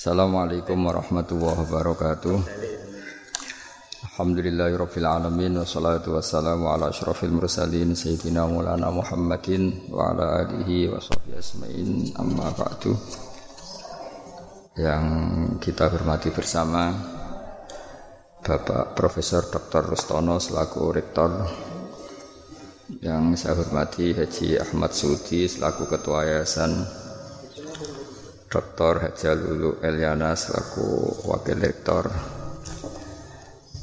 Assalamualaikum warahmatullahi wabarakatuh. Alhamdulillahirabbil alamin wassalatu wassalamu ala asyrafil mursalin sayyidina Maulana Muhammadin wa ala alihi wa sahbihi asmain amma ba'du. Yang kita hormati bersama Bapak Profesor Dr. Rustono selaku rektor yang saya hormati Haji Ahmad Sudi selaku ketua yayasan Dr. Haja Lulu Eliana selaku Wakil Rektor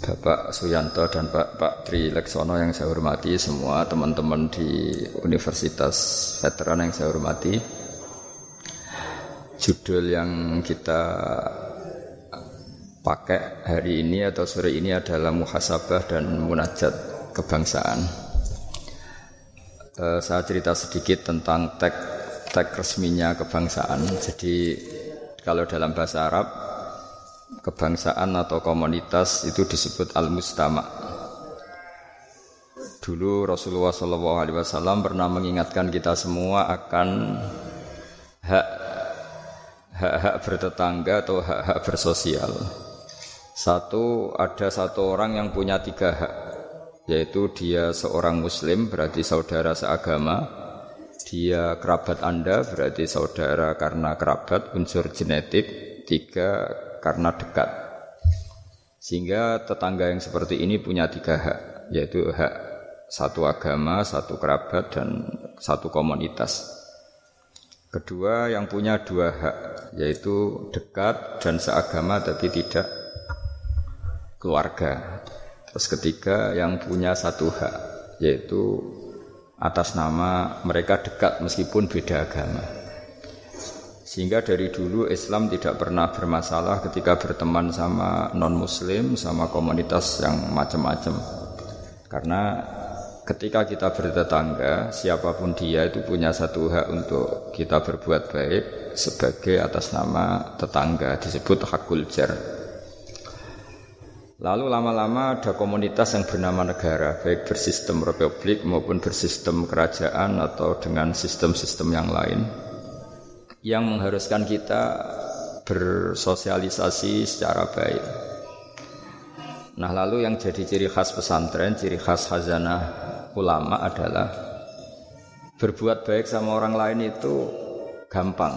Bapak Suyanto dan Pak, Pak Tri Leksono yang saya hormati semua teman-teman di Universitas Veteran yang saya hormati judul yang kita pakai hari ini atau sore ini adalah muhasabah dan munajat kebangsaan uh, saya cerita sedikit tentang teks tag resminya kebangsaan. Jadi kalau dalam bahasa Arab kebangsaan atau komunitas itu disebut al-mustama. Dulu Rasulullah Shallallahu Alaihi Wasallam pernah mengingatkan kita semua akan hak hak-hak bertetangga atau hak-hak bersosial. Satu ada satu orang yang punya tiga hak, yaitu dia seorang Muslim berarti saudara seagama dia kerabat Anda berarti saudara karena kerabat unsur genetik, tiga karena dekat. Sehingga tetangga yang seperti ini punya tiga hak, yaitu hak satu agama, satu kerabat, dan satu komunitas. Kedua yang punya dua hak, yaitu dekat dan seagama tapi tidak keluarga. Terus ketiga yang punya satu hak, yaitu atas nama mereka dekat meskipun beda agama. Sehingga dari dulu Islam tidak pernah bermasalah ketika berteman sama non-muslim, sama komunitas yang macam-macam. Karena ketika kita bertetangga, siapa pun dia itu punya satu hak untuk kita berbuat baik sebagai atas nama tetangga, disebut hakul jar. Lalu lama-lama ada komunitas yang bernama negara, baik bersistem republik maupun bersistem kerajaan atau dengan sistem-sistem yang lain, yang mengharuskan kita bersosialisasi secara baik. Nah lalu yang jadi ciri khas pesantren, ciri khas hazanah ulama adalah berbuat baik sama orang lain itu gampang.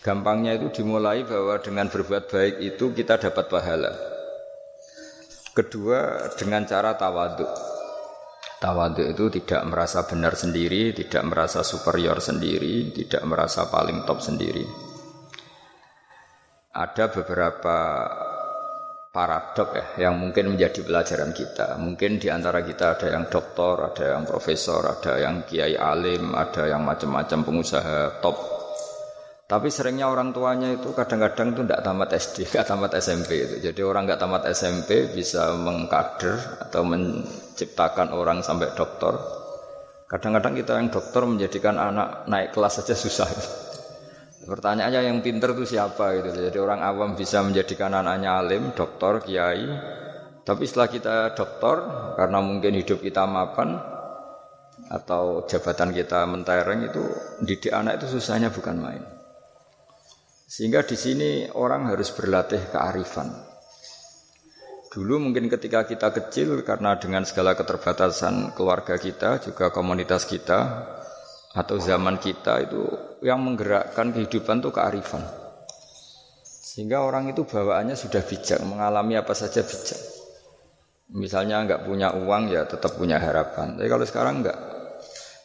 Gampangnya itu dimulai bahwa dengan berbuat baik itu kita dapat pahala. Kedua dengan cara tawaduk. Tawaduk itu tidak merasa benar sendiri, tidak merasa superior sendiri, tidak merasa paling top sendiri. Ada beberapa paradok ya yang mungkin menjadi pelajaran kita. Mungkin di antara kita ada yang doktor, ada yang profesor, ada yang kiai alim, ada yang macam-macam pengusaha top tapi seringnya orang tuanya itu kadang-kadang itu tidak tamat SD, tidak tamat SMP itu. Jadi orang nggak tamat SMP bisa mengkader atau menciptakan orang sampai dokter. Kadang-kadang kita yang dokter menjadikan anak naik kelas saja susah. Pertanyaannya yang pinter itu siapa gitu. Jadi orang awam bisa menjadikan anaknya alim, dokter, kiai. Tapi setelah kita dokter, karena mungkin hidup kita mapan atau jabatan kita mentereng itu didik anak itu susahnya bukan main. Sehingga di sini orang harus berlatih kearifan. Dulu mungkin ketika kita kecil karena dengan segala keterbatasan keluarga kita, juga komunitas kita atau zaman kita itu yang menggerakkan kehidupan itu kearifan. Sehingga orang itu bawaannya sudah bijak, mengalami apa saja bijak. Misalnya nggak punya uang ya tetap punya harapan. Tapi kalau sekarang nggak,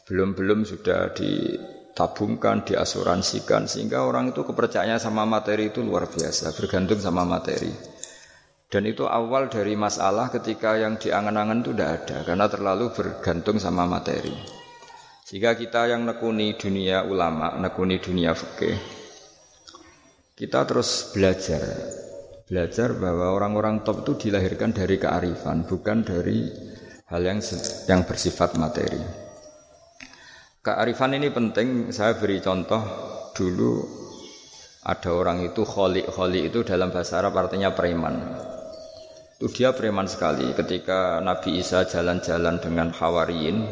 belum-belum sudah di tabungkan, diasuransikan sehingga orang itu kepercayaannya sama materi itu luar biasa, bergantung sama materi. Dan itu awal dari masalah ketika yang diangan-angan itu tidak ada karena terlalu bergantung sama materi. Jika kita yang nekuni dunia ulama, nekuni dunia fikih, kita terus belajar. Belajar bahwa orang-orang top itu dilahirkan dari kearifan, bukan dari hal yang yang bersifat materi. Kearifan ini penting, saya beri contoh dulu ada orang itu kholi, kholi itu dalam bahasa Arab artinya preman. Itu dia preman sekali ketika Nabi Isa jalan-jalan dengan hawariin,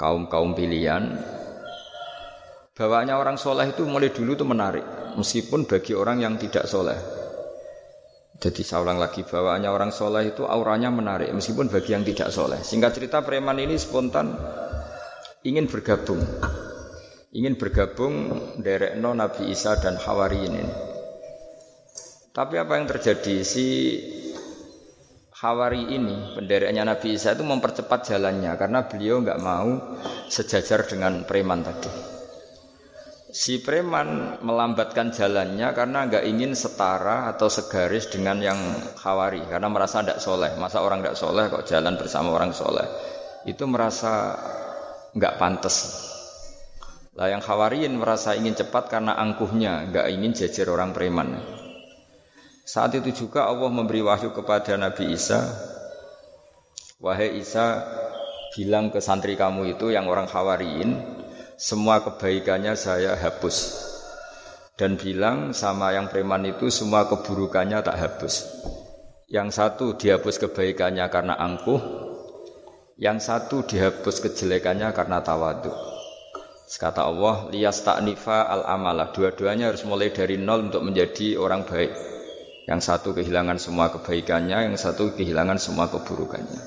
kaum-kaum pilihan. Bawaannya orang soleh itu mulai dulu itu menarik. meskipun bagi orang yang tidak soleh. Jadi saya ulang lagi bawaannya orang soleh itu auranya menarik meskipun bagi yang tidak soleh. Singkat cerita preman ini spontan ingin bergabung, ingin bergabung derek no Nabi Isa dan Hawari ini. Tapi apa yang terjadi si Hawari ini, pendereknya Nabi Isa itu mempercepat jalannya karena beliau nggak mau sejajar dengan preman tadi. Si preman melambatkan jalannya karena nggak ingin setara atau segaris dengan yang Hawari karena merasa tidak soleh. Masa orang tidak soleh kok jalan bersama orang soleh? Itu merasa nggak pantas. Lah yang Hawariin merasa ingin cepat karena angkuhnya, nggak ingin jajar orang preman. Saat itu juga Allah memberi wahyu kepada Nabi Isa. Wahai Isa, bilang ke santri kamu itu yang orang khawariin, semua kebaikannya saya hapus. Dan bilang sama yang preman itu semua keburukannya tak hapus. Yang satu dihapus kebaikannya karena angkuh, yang satu dihapus kejelekannya karena tawadu. Kata Allah, liyas taknifa al amalah. Dua-duanya harus mulai dari nol untuk menjadi orang baik. Yang satu kehilangan semua kebaikannya, yang satu kehilangan semua keburukannya.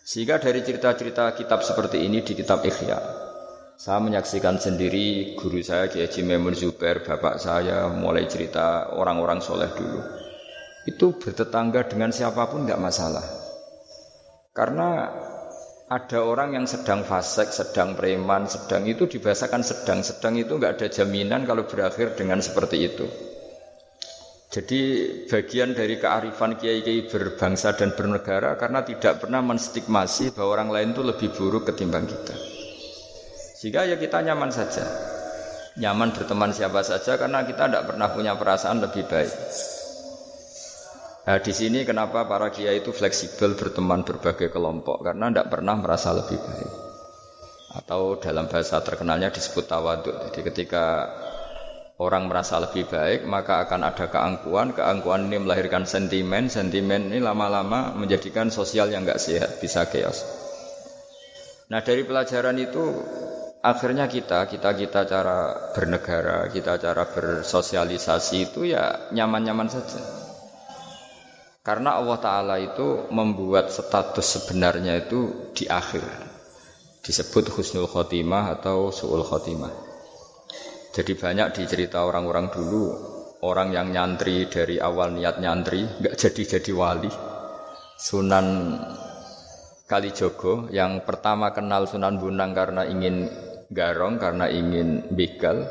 Sehingga dari cerita-cerita kitab seperti ini di kitab Ikhya, saya menyaksikan sendiri guru saya Kiai Haji Memun Zubair, bapak saya mulai cerita orang-orang soleh dulu. Itu bertetangga dengan siapa pun nggak masalah. Karena ada orang yang sedang fasik, sedang preman, sedang itu dibahasakan sedang. Sedang itu nggak ada jaminan kalau berakhir dengan seperti itu. Jadi bagian dari kearifan kiai-kiai berbangsa dan bernegara karena tidak pernah menstigmasi bahwa orang lain itu lebih buruk ketimbang kita. Sehingga ya kita nyaman saja. Nyaman berteman siapa saja karena kita tidak pernah punya perasaan lebih baik. Nah, di sini kenapa para kiai itu fleksibel berteman berbagai kelompok karena tidak pernah merasa lebih baik. Atau dalam bahasa terkenalnya disebut tawaduk. Jadi ketika orang merasa lebih baik, maka akan ada keangkuhan. Keangkuhan ini melahirkan sentimen, sentimen ini lama-lama menjadikan sosial yang nggak sehat, bisa chaos. Nah dari pelajaran itu akhirnya kita, kita kita cara bernegara, kita cara bersosialisasi itu ya nyaman-nyaman saja. Karena Allah Ta'ala itu membuat status sebenarnya itu di akhir. Disebut husnul khotimah atau su'ul khotimah. Jadi banyak dicerita orang-orang dulu orang yang nyantri dari awal niat nyantri nggak jadi jadi wali. Sunan Kalijogo yang pertama kenal Sunan Bunang karena ingin garong karena ingin begal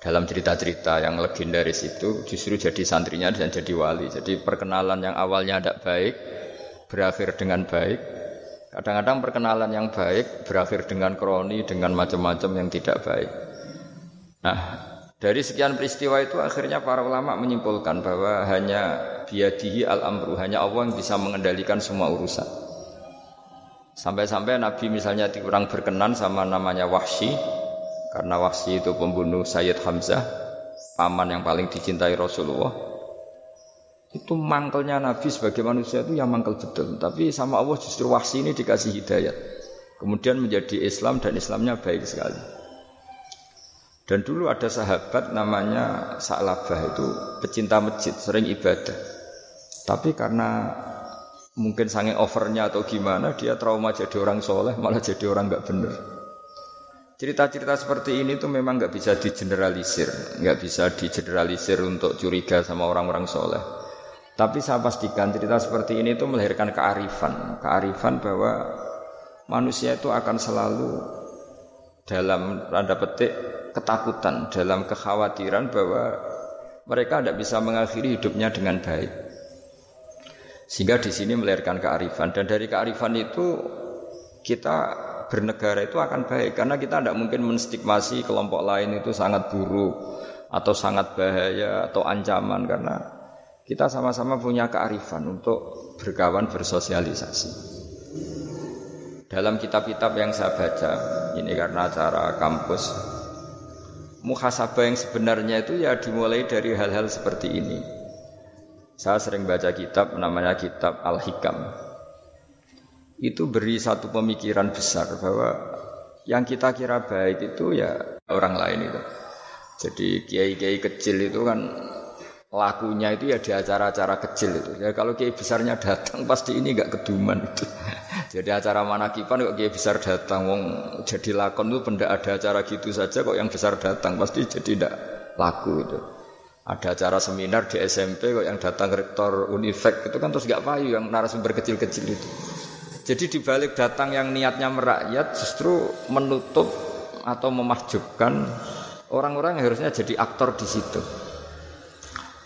dalam cerita-cerita yang legendaris itu justru jadi santrinya dan jadi wali. Jadi perkenalan yang awalnya tidak baik berakhir dengan baik. Kadang-kadang perkenalan yang baik berakhir dengan kroni dengan macam-macam yang tidak baik. Nah, dari sekian peristiwa itu akhirnya para ulama menyimpulkan bahwa hanya biadihi al-amru, hanya Allah yang bisa mengendalikan semua urusan. Sampai-sampai Nabi misalnya kurang berkenan sama namanya Wahsy, karena Wahsy itu pembunuh Sayyid Hamzah, paman yang paling dicintai Rasulullah. Itu mangkelnya Nabi sebagai manusia itu yang mangkel betul. Tapi sama Allah justru Wahsy ini dikasih hidayat. Kemudian menjadi Islam dan Islamnya baik sekali. Dan dulu ada sahabat namanya Sa'labah itu pecinta masjid, sering ibadah. Tapi karena mungkin sange overnya atau gimana, dia trauma jadi orang soleh, malah jadi orang nggak bener. Cerita-cerita seperti ini tuh memang nggak bisa digeneralisir, nggak bisa digeneralisir untuk curiga sama orang-orang soleh. Tapi saya pastikan cerita seperti ini tuh melahirkan kearifan, kearifan bahwa manusia itu akan selalu dalam tanda petik ketakutan, dalam kekhawatiran bahwa mereka tidak bisa mengakhiri hidupnya dengan baik. Sehingga di sini melahirkan kearifan dan dari kearifan itu kita bernegara itu akan baik karena kita tidak mungkin menstigmasi kelompok lain itu sangat buruk atau sangat bahaya atau ancaman karena kita sama-sama punya kearifan untuk berkawan bersosialisasi. Dalam kitab-kitab yang saya baca, ini karena acara kampus, muhasabah yang sebenarnya itu ya dimulai dari hal-hal seperti ini. Saya sering baca kitab namanya kitab Al-Hikam. Itu beri satu pemikiran besar bahwa yang kita kira baik itu ya orang lain itu. Jadi kiai-kiai kecil itu kan lakunya itu ya di acara-acara kecil itu. Ya kalau kiai besarnya datang pasti ini nggak keduman itu. jadi acara mana kipan kok kiai besar datang, wong jadi lakon itu benda ada acara gitu saja kok yang besar datang pasti jadi tidak laku itu. Ada acara seminar di SMP kok yang datang rektor Unifek itu kan terus nggak payu yang narasumber kecil-kecil itu. Jadi dibalik datang yang niatnya merakyat justru menutup atau memahjubkan orang-orang yang harusnya jadi aktor di situ.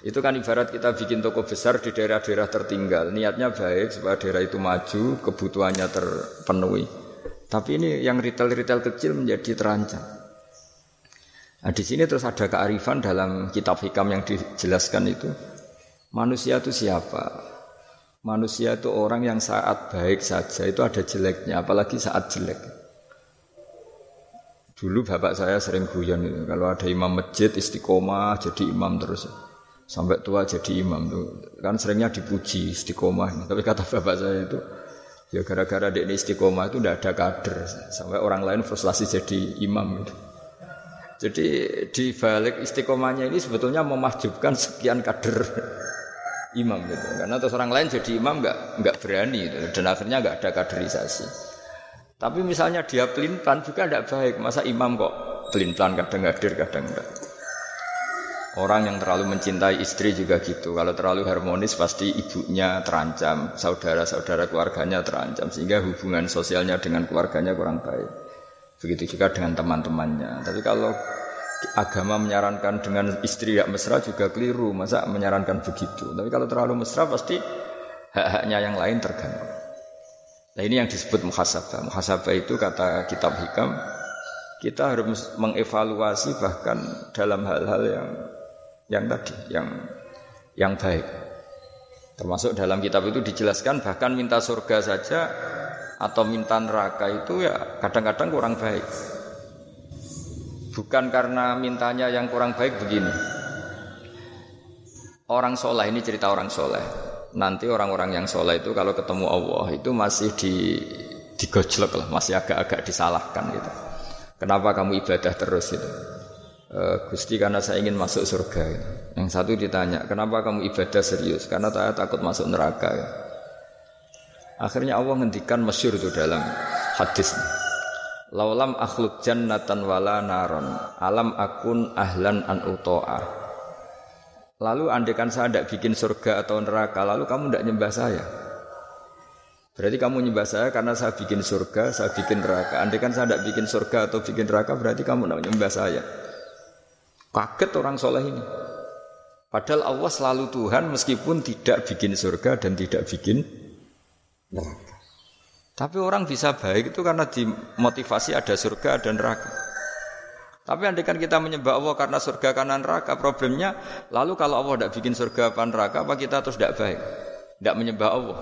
Itu kan ibarat kita bikin toko besar di daerah-daerah tertinggal. Niatnya baik supaya daerah itu maju, kebutuhannya terpenuhi. Tapi ini yang retail-retail kecil menjadi terancam. Nah, di sini terus ada kearifan dalam kitab hikam yang dijelaskan itu. Manusia itu siapa? Manusia itu orang yang saat baik saja itu ada jeleknya, apalagi saat jelek. Dulu bapak saya sering guyon itu, kalau ada imam masjid istiqomah jadi imam terus. Sampai tua jadi imam tuh. Kan seringnya dipuji istiqomah. Tapi kata bapak saya itu ya gara-gara dia istiqomah itu tidak ada kader. Sampai orang lain frustrasi jadi imam itu jadi di balik istiqomahnya ini sebetulnya memahjubkan sekian kader imam gitu karena terus orang lain jadi imam nggak nggak berani gitu. dan akhirnya nggak ada kaderisasi tapi misalnya dia pelin juga tidak baik masa imam kok pelin kadang hadir kadang enggak Orang yang terlalu mencintai istri juga gitu. Kalau terlalu harmonis pasti ibunya terancam, saudara-saudara keluarganya terancam sehingga hubungan sosialnya dengan keluarganya kurang baik. Begitu juga dengan teman-temannya. Tapi kalau agama menyarankan dengan istri yang mesra juga keliru. Masa menyarankan begitu? Tapi kalau terlalu mesra pasti hak-haknya yang lain terganggu. Nah ini yang disebut muhasabah. Muhasabah itu kata kitab hikam kita harus mengevaluasi bahkan dalam hal-hal yang yang tadi, yang yang baik. Termasuk dalam kitab itu dijelaskan bahkan minta surga saja atau minta neraka itu ya kadang-kadang kurang baik. Bukan karena mintanya yang kurang baik begini. Orang soleh ini cerita orang soleh. Nanti orang-orang yang soleh itu kalau ketemu Allah itu masih di digojlok lah, masih agak-agak disalahkan gitu. Kenapa kamu ibadah terus itu? Eh, Gusti karena saya ingin masuk surga. Yang satu ditanya, kenapa kamu ibadah serius? Karena saya takut masuk neraka. Akhirnya Allah ngendikan masyur itu dalam hadis. Laulam akhluk jannatan wala naron alam akun ahlan an utoa. Lalu andekan saya tidak bikin surga atau neraka, lalu kamu tidak nyembah saya. Berarti kamu nyembah saya karena saya bikin surga, saya bikin neraka. Andekan saya tidak bikin surga atau bikin neraka, berarti kamu tidak nyembah saya. Kaget orang soleh ini. Padahal Allah selalu Tuhan meskipun tidak bikin surga dan tidak bikin neraka. Tapi orang bisa baik itu karena dimotivasi ada surga dan neraka. Tapi andaikan kita menyembah Allah karena surga karena neraka, problemnya lalu kalau Allah tidak bikin surga apa neraka, apa kita terus tidak baik? Tidak menyembah Allah.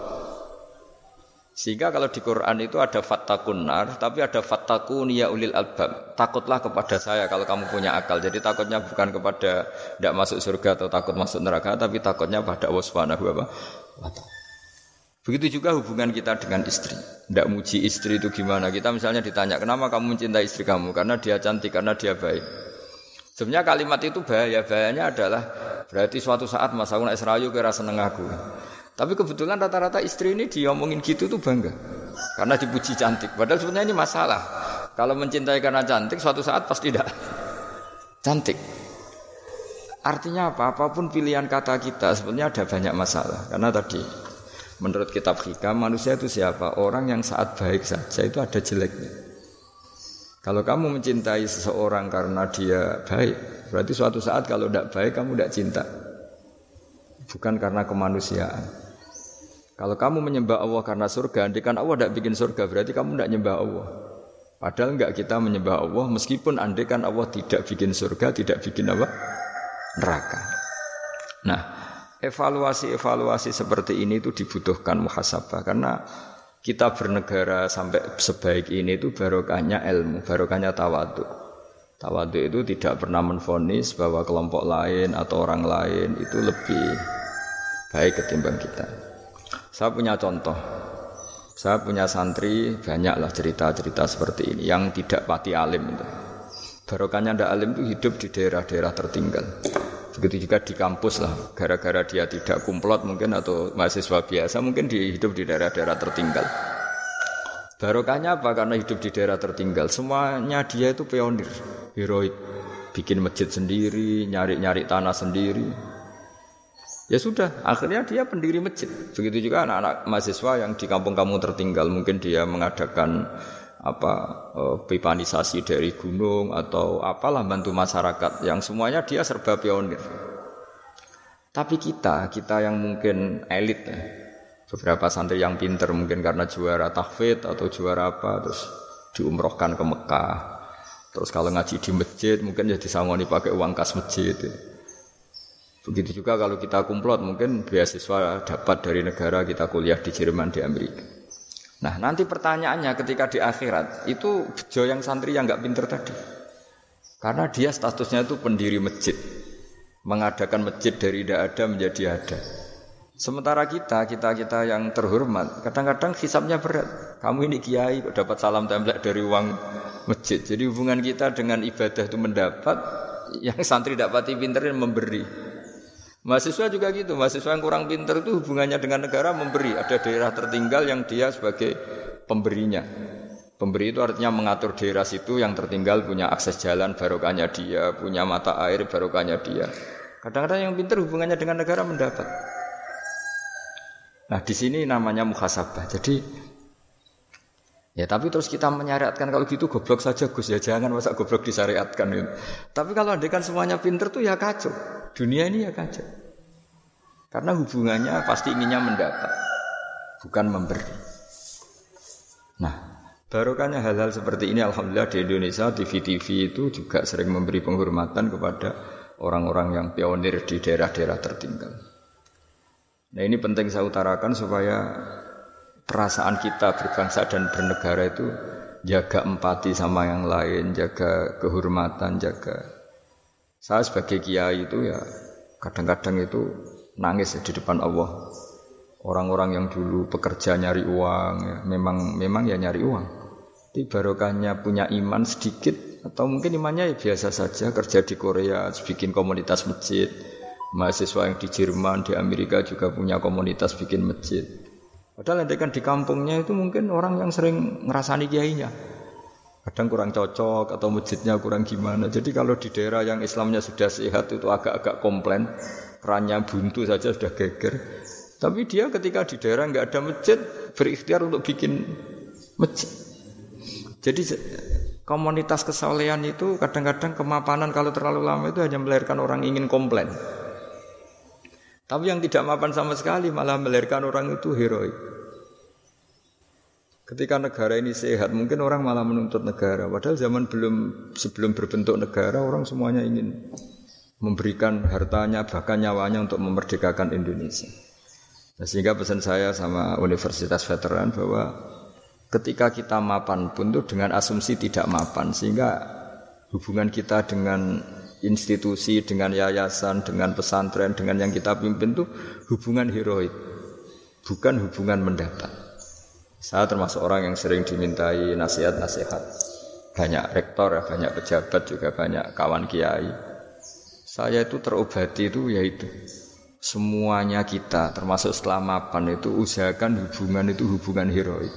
Sehingga kalau di Quran itu ada fattakun nar, tapi ada fattakun ya ulil albab. Takutlah kepada saya kalau kamu punya akal. Jadi takutnya bukan kepada tidak masuk surga atau takut masuk neraka, tapi takutnya pada Allah Subhanahu wa Begitu juga hubungan kita dengan istri. Tidak muji istri itu gimana? Kita misalnya ditanya, kenapa kamu mencintai istri kamu? Karena dia cantik, karena dia baik. Sebenarnya kalimat itu bahaya. Bahayanya adalah berarti suatu saat masa aku Israel kira seneng aku. Tapi kebetulan rata-rata istri ini diomongin gitu tuh bangga. Karena dipuji cantik. Padahal sebenarnya ini masalah. Kalau mencintai karena cantik, suatu saat pasti tidak cantik. Artinya apa? Apa pun pilihan kata kita, sebenarnya ada banyak masalah. Karena tadi, menurut kitab hikam, manusia itu siapa? Orang yang saat baik saja itu ada jeleknya. Kalau kamu mencintai seseorang karena dia baik, berarti suatu saat kalau tidak baik kamu tidak cinta. Bukan karena kemanusiaan. Kalau kamu menyembah Allah karena surga, kan Allah tidak bikin surga, berarti kamu tidak menyembah Allah. Padahal enggak kita menyembah Allah meskipun kan Allah tidak bikin surga, tidak bikin apa? neraka. Nah, evaluasi-evaluasi seperti ini itu dibutuhkan muhasabah karena kita bernegara sampai sebaik ini itu barokahnya ilmu, barokahnya tawadu. Tawadu itu tidak pernah menfonis bahwa kelompok lain atau orang lain itu lebih baik ketimbang kita. Saya punya contoh. Saya punya santri banyaklah cerita-cerita seperti ini yang tidak pati alim itu. barokahnya ndak alim itu hidup di daerah-daerah tertinggal. Begitu juga di kampus lah, gara-gara dia tidak kumplot mungkin atau mahasiswa biasa mungkin di hidup di daerah-daerah tertinggal. Barokahnya apa? Karena hidup di daerah tertinggal. Semuanya dia itu pionir, heroik. Bikin masjid sendiri, nyari-nyari tanah sendiri. Ya sudah, akhirnya dia pendiri masjid. Begitu juga anak-anak mahasiswa yang di kampung-kampung tertinggal. Mungkin dia mengadakan apa eh, pipanisasi dari gunung atau apalah bantu masyarakat yang semuanya dia serba pionir. Tapi kita, kita yang mungkin elit ya, beberapa santri yang pinter mungkin karena juara tahfidz atau juara apa terus diumrohkan ke Mekah. Terus kalau ngaji di masjid mungkin jadi sangoni pakai uang kas masjid. Ya. Begitu juga kalau kita kumplot mungkin beasiswa dapat dari negara kita kuliah di Jerman di Amerika. Nah nanti pertanyaannya ketika di akhirat itu bejo yang santri yang nggak pinter tadi. Karena dia statusnya itu pendiri masjid. Mengadakan masjid dari tidak ada menjadi ada. Sementara kita, kita-kita yang terhormat, kadang-kadang hisapnya berat. Kamu ini kiai dapat salam template dari uang masjid. Jadi hubungan kita dengan ibadah itu mendapat, yang santri dapati pinter memberi. Mahasiswa juga gitu, mahasiswa yang kurang pinter itu hubungannya dengan negara memberi. Ada daerah tertinggal yang dia sebagai pemberinya. Pemberi itu artinya mengatur daerah situ yang tertinggal punya akses jalan barokahnya dia, punya mata air barokahnya dia. Kadang-kadang yang pinter hubungannya dengan negara mendapat. Nah di sini namanya muhasabah. Jadi ya tapi terus kita menyariatkan kalau gitu goblok saja Gus ya jangan masa goblok disyariatkan. Gitu. Tapi kalau andekan semuanya pinter tuh ya kacau. Dunia ini ya kacau. Karena hubungannya pasti inginnya mendapat, bukan memberi. Nah, barokahnya hal-hal seperti ini Alhamdulillah di Indonesia TV-TV itu juga sering memberi penghormatan kepada orang-orang yang pionir di daerah-daerah tertinggal. Nah ini penting saya utarakan supaya perasaan kita berbangsa dan bernegara itu jaga empati sama yang lain, jaga kehormatan, jaga saya sebagai kiai itu ya kadang-kadang itu nangis ya di depan Allah. Orang-orang yang dulu pekerja nyari uang, ya, memang memang ya nyari uang. Tapi barokahnya punya iman sedikit atau mungkin imannya ya biasa saja kerja di Korea, bikin komunitas masjid. Mahasiswa yang di Jerman, di Amerika juga punya komunitas bikin masjid. Padahal nanti kan di kampungnya itu mungkin orang yang sering ngerasani kiainya. Kadang kurang cocok atau masjidnya kurang gimana. Jadi kalau di daerah yang Islamnya sudah sehat itu agak-agak komplain, kerannya buntu saja sudah geger. Tapi dia ketika di daerah nggak ada masjid berikhtiar untuk bikin masjid. Jadi komunitas kesolehan itu kadang-kadang kemapanan kalau terlalu lama itu hanya melahirkan orang ingin komplain. Tapi yang tidak mapan sama sekali malah melahirkan orang itu heroik. Ketika negara ini sehat, mungkin orang malah menuntut negara. Padahal zaman belum sebelum berbentuk negara, orang semuanya ingin memberikan hartanya, bahkan nyawanya untuk memerdekakan Indonesia. Nah, sehingga pesan saya sama Universitas Veteran bahwa ketika kita mapan pun itu dengan asumsi tidak mapan, sehingga hubungan kita dengan institusi, dengan yayasan, dengan pesantren, dengan yang kita pimpin itu hubungan heroik, bukan hubungan mendapat. Saya termasuk orang yang sering dimintai nasihat-nasihat. Banyak rektor, ya, banyak pejabat juga banyak kawan kiai. Saya itu terobati itu yaitu semuanya kita termasuk setelah mapan itu usahakan hubungan itu hubungan heroik.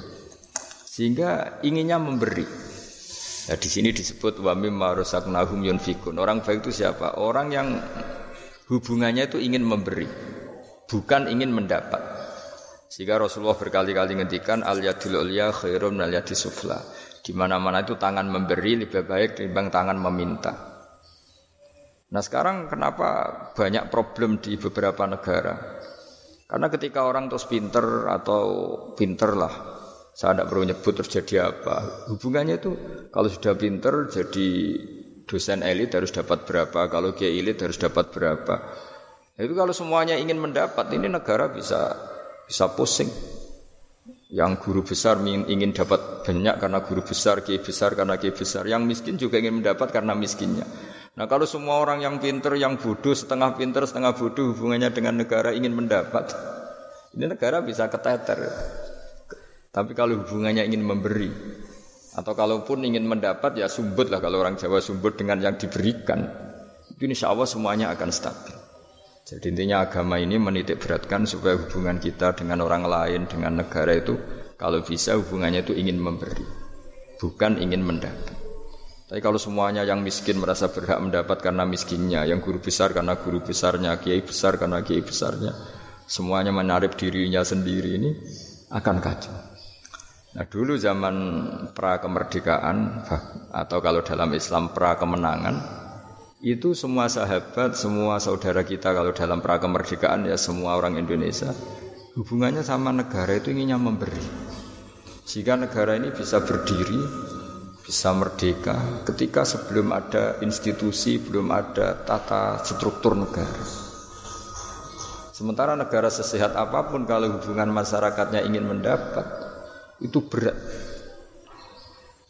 Sehingga inginnya memberi. Nah, di sini disebut wa mimma rasaqnahum yunfikun. Orang baik itu siapa? Orang yang hubungannya itu ingin memberi, bukan ingin mendapat. Sehingga Rasulullah berkali-kali ngendikan al yadil ulya khairum al yadis sufla. Di mana-mana itu tangan memberi lebih baik dibanding tangan meminta. Nah sekarang kenapa banyak problem di beberapa negara? Karena ketika orang terus pinter atau pinter lah, saya tidak perlu nyebut terus jadi apa. Hubungannya itu kalau sudah pinter jadi dosen elit harus dapat berapa, kalau kiai elit harus dapat berapa. Itu kalau semuanya ingin mendapat, ini negara bisa bisa pusing. Yang guru besar ingin dapat banyak karena guru besar, kiai besar karena kiai besar. Yang miskin juga ingin mendapat karena miskinnya. Nah kalau semua orang yang pinter, yang bodoh, setengah pinter, setengah bodoh hubungannya dengan negara ingin mendapat, ini negara bisa keteter. Tapi kalau hubungannya ingin memberi, Atau kalaupun ingin mendapat ya sumbut lah kalau orang Jawa sumbut dengan yang diberikan. Itu insya Allah semuanya akan stabil. Jadi intinya agama ini menitik beratkan supaya hubungan kita dengan orang lain, dengan negara itu kalau bisa hubungannya itu ingin memberi, bukan ingin mendapat. Tapi kalau semuanya yang miskin merasa berhak mendapat karena miskinnya, yang guru besar karena guru besarnya, kiai besar karena kiai besarnya, semuanya menarik dirinya sendiri ini akan kacau. Nah dulu zaman pra kemerdekaan atau kalau dalam Islam pra kemenangan itu semua sahabat, semua saudara kita kalau dalam pra kemerdekaan ya semua orang Indonesia hubungannya sama negara itu inginnya memberi. Jika negara ini bisa berdiri, bisa merdeka ketika sebelum ada institusi, belum ada tata struktur negara. Sementara negara sesehat apa pun kalau hubungan masyarakatnya ingin mendapat itu berat.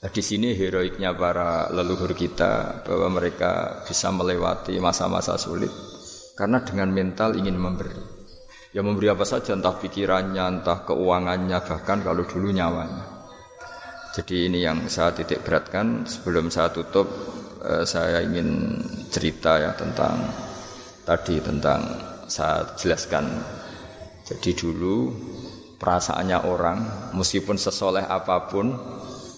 Nah, di sini heroiknya para leluhur kita bahwa mereka bisa melewati masa-masa sulit karena dengan mental ingin memberi. Ya memberi apa saja, entah pikirannya, entah keuangannya, bahkan kalau dulu nyawanya. Jadi ini yang saya titik beratkan sebelum saya tutup eh, saya ingin cerita ya tentang tadi tentang saya jelaskan. Jadi dulu perasaannya orang meskipun sesoleh apa pun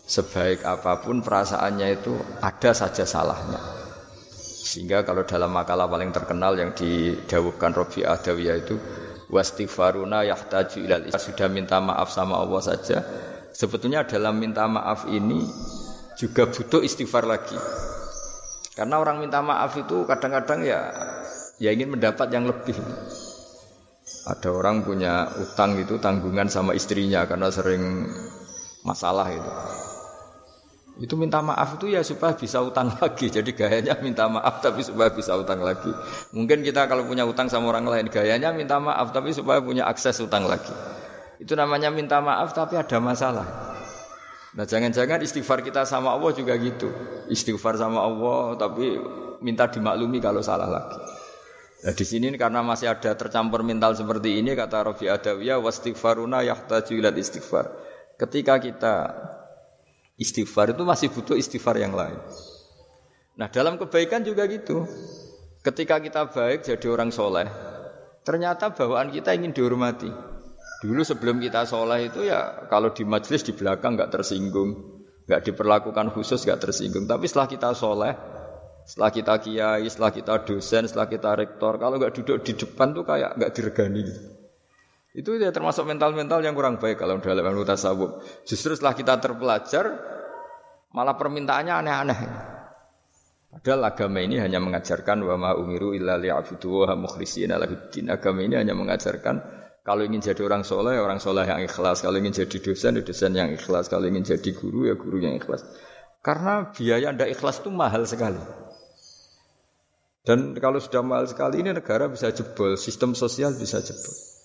sebaik apa pun perasaannya itu ada saja salahnya. Sehingga kalau dalam makalah paling terkenal yang didawuhkan Robi Adawiyah itu wastighfaruna yahtaju ilal sudah minta maaf sama Allah saja. Sebetulnya dalam minta maaf ini juga butuh istighfar lagi. Karena orang minta maaf itu kadang-kadang ya ya ingin mendapat yang lebih. Ada orang punya utang itu tanggungan sama istrinya karena sering masalah itu. Itu minta maaf itu ya supaya bisa utang lagi. Jadi gayanya minta maaf tapi supaya bisa utang lagi. Mungkin kita kalau punya utang sama orang lain gayanya minta maaf tapi supaya punya akses utang lagi. Itu namanya minta maaf tapi ada masalah. Nah jangan-jangan istighfar kita sama Allah juga gitu. Istighfar sama Allah tapi minta dimaklumi kalau salah lagi. Nah di sini karena masih ada tercampur mental seperti ini kata Rafi Adawiyah wastighfaruna yahtaju istighfar. Ketika kita Istighfar itu masih butuh istighfar yang lain. Nah dalam kebaikan juga gitu. Ketika kita baik jadi orang soleh, ternyata bawaan kita ingin dihormati. Dulu sebelum kita soleh itu ya kalau di majelis di belakang nggak tersinggung, nggak diperlakukan khusus nggak tersinggung. Tapi setelah kita soleh, setelah kita kiai, setelah kita dosen, setelah kita rektor, kalau nggak duduk di depan tuh kayak nggak diregani. Itu ya termasuk mental-mental yang kurang baik kalau dalam ilmu tasawuf. Justru setelah kita terpelajar, malah permintaannya aneh-aneh. Padahal agama ini hanya mengajarkan wa ma umiru illa liya'budu wa mukhlishina lahuddin. Agama ini hanya mengajarkan kalau ingin jadi orang soleh, orang soleh yang ikhlas. Kalau ingin jadi dosen, ya dosen yang ikhlas. Kalau ingin jadi guru, ya guru yang ikhlas. Karena biaya ndak ikhlas itu mahal sekali. Dan kalau sudah mahal sekali ini negara bisa jebol, sistem sosial bisa jebol.